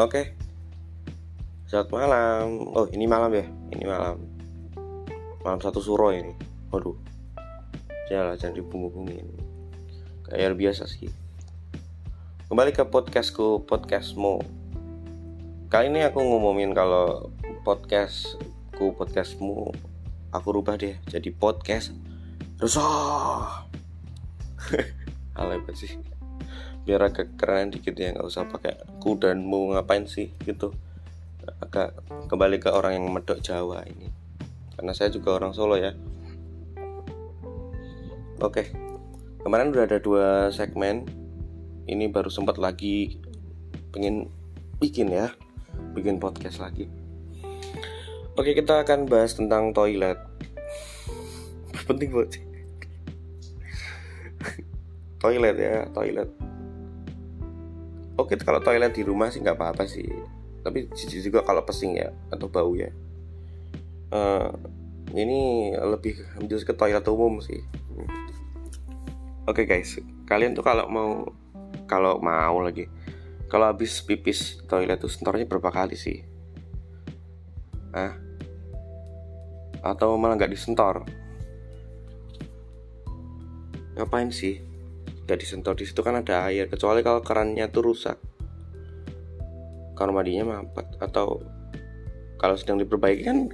Oke. Selamat malam. Oh, ini malam ya? Ini malam. Malam satu suro ini. Waduh. Jangan jangan dibungu-bungin. Kayak biasa sih. Kembali ke podcastku, podcastmu. Kali ini aku ngomongin kalau podcastku, podcastmu, aku rubah deh jadi podcast rusak. Alay banget sih biar agak keren dikit ya nggak usah pakai ku dan mu ngapain sih gitu. Agak kembali ke orang yang medok Jawa ini. Karena saya juga orang Solo ya. Oke kemarin udah ada dua segmen. Ini baru sempat lagi pengen bikin ya bikin podcast lagi. Oke kita akan bahas tentang toilet. Penting sih. Toilet ya toilet oke kalau toilet di rumah sih nggak apa-apa sih. Tapi jijik juga kalau pesing ya atau bau ya. Uh, ini lebih ambil ke toilet umum sih. Oke guys. Kalian tuh kalau mau kalau mau lagi. Kalau habis pipis toilet tuh sentornya berapa kali sih? Ah atau malah nggak disentor? Ngapain sih tidak disentuh di situ kan ada air kecuali kalau kerannya tuh rusak. Kamar mandinya mampet atau kalau sedang diperbaiki kan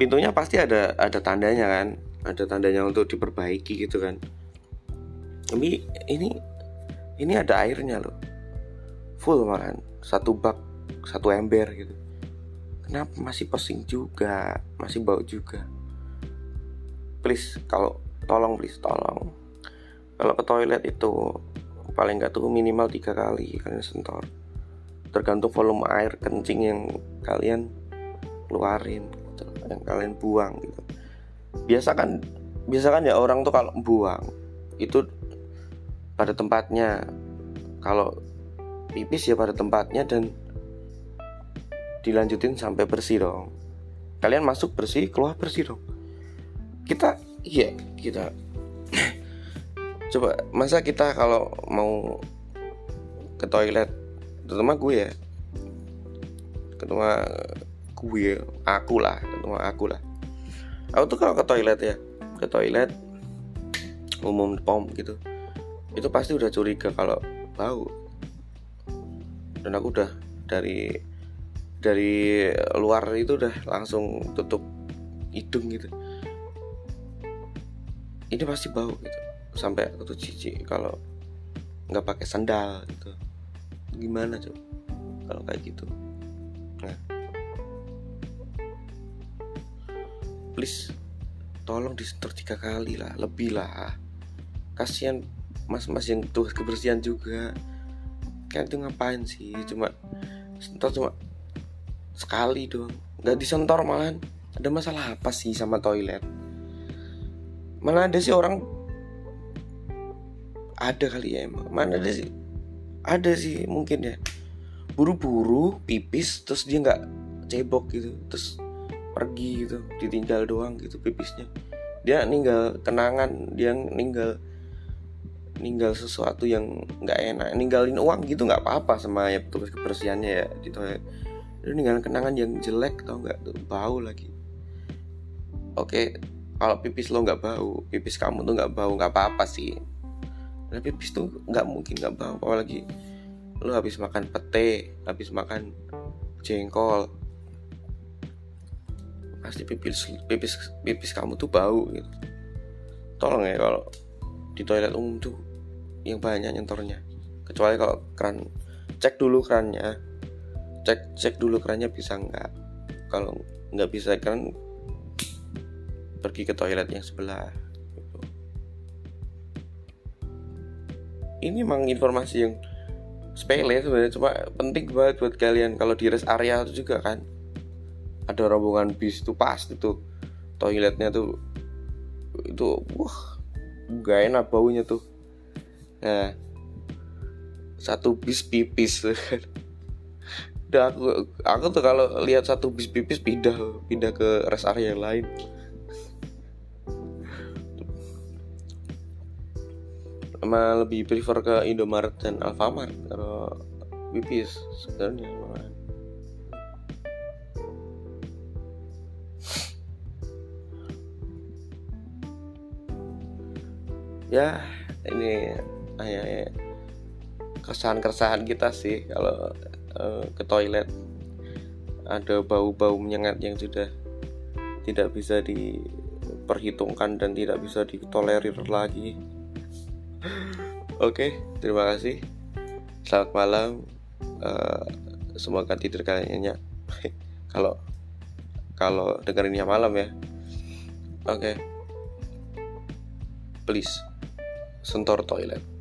pintunya pasti ada ada tandanya kan ada tandanya untuk diperbaiki gitu kan. Tapi ini ini ada airnya loh. Full malahan satu bak satu ember gitu. Kenapa? Masih pesing juga masih bau juga. Please kalau tolong please tolong kalau ke toilet itu paling nggak tuh minimal tiga kali kalian sentor tergantung volume air kencing yang kalian keluarin gitu, yang kalian buang gitu. Biasa kan biasa kan ya orang tuh kalau buang itu pada tempatnya. Kalau pipis ya pada tempatnya dan dilanjutin sampai bersih dong. Kalian masuk bersih keluar bersih dong. Kita iya kita coba masa kita kalau mau ke toilet terutama gue ya. Terutama gue aku lah terutama aku lah. Aku tuh kalau ke toilet ya ke toilet umum pom gitu itu pasti udah curiga kalau bau. Dan aku udah dari dari luar itu udah langsung tutup hidung gitu. Ini pasti bau gitu sampai tuh cici kalau nggak pakai sandal gitu. Gimana coba kalau kayak gitu. Nah. Please tolong disetor tiga kali lah lebih lah. Kasihan mas-mas yang tuh kebersihan juga. Kan itu ngapain sih? Cuma sentor cuma sekali dong nggak disentor malahan. Ada masalah apa sih sama toilet? Mana ada sih orang ada kali ya emang. Mana ada sih. ada sih mungkin ya. Buru-buru pipis terus dia nggak cebok gitu. Terus pergi gitu ditinggal doang gitu pipisnya. Dia ninggal kenangan dia ninggal ninggal sesuatu yang nggak enak. Ninggalin uang gitu nggak apa-apa sama ya petugas kebersihannya ya di toilet itu ninggalin kenangan yang jelek tau nggak? Tuh bau lagi. Oke kalau pipis lo nggak bau pipis kamu tuh nggak bau nggak apa-apa sih tapi pipis tuh nggak mungkin nggak bau. Apalagi lu habis makan pete habis makan jengkol pasti pipis pipis pipis kamu tuh bau gitu. Tolong ya kalau di toilet umum tuh yang banyak nyentornya. Kecuali kalau keran cek dulu kerannya. Cek cek dulu kerannya bisa nggak? Kalau nggak bisa kan pergi ke toilet yang sebelah ini memang informasi yang sepele sebenarnya. Cuma penting banget buat kalian kalau di rest area itu juga kan. Ada rombongan bis itu pasti tuh toiletnya tuh itu wah gak enak baunya tuh. Nah satu bis pipis udah aku aku tuh kalau lihat satu bis pipis pindah pindah ke rest area yang lain sama lebih prefer ke Indomaret dan Alfamart kalau pipis sebenarnya ya ini hanya keresahan-keresahan kita sih kalau uh, ke toilet. Ada bau-bau menyengat yang sudah tidak bisa diperhitungkan dan tidak bisa ditolerir lagi oke terima kasih. Selamat malam. Uh, semoga tidur kalian kalau kalau dengerinnya malam ya. Oke. Okay. please sentor toilet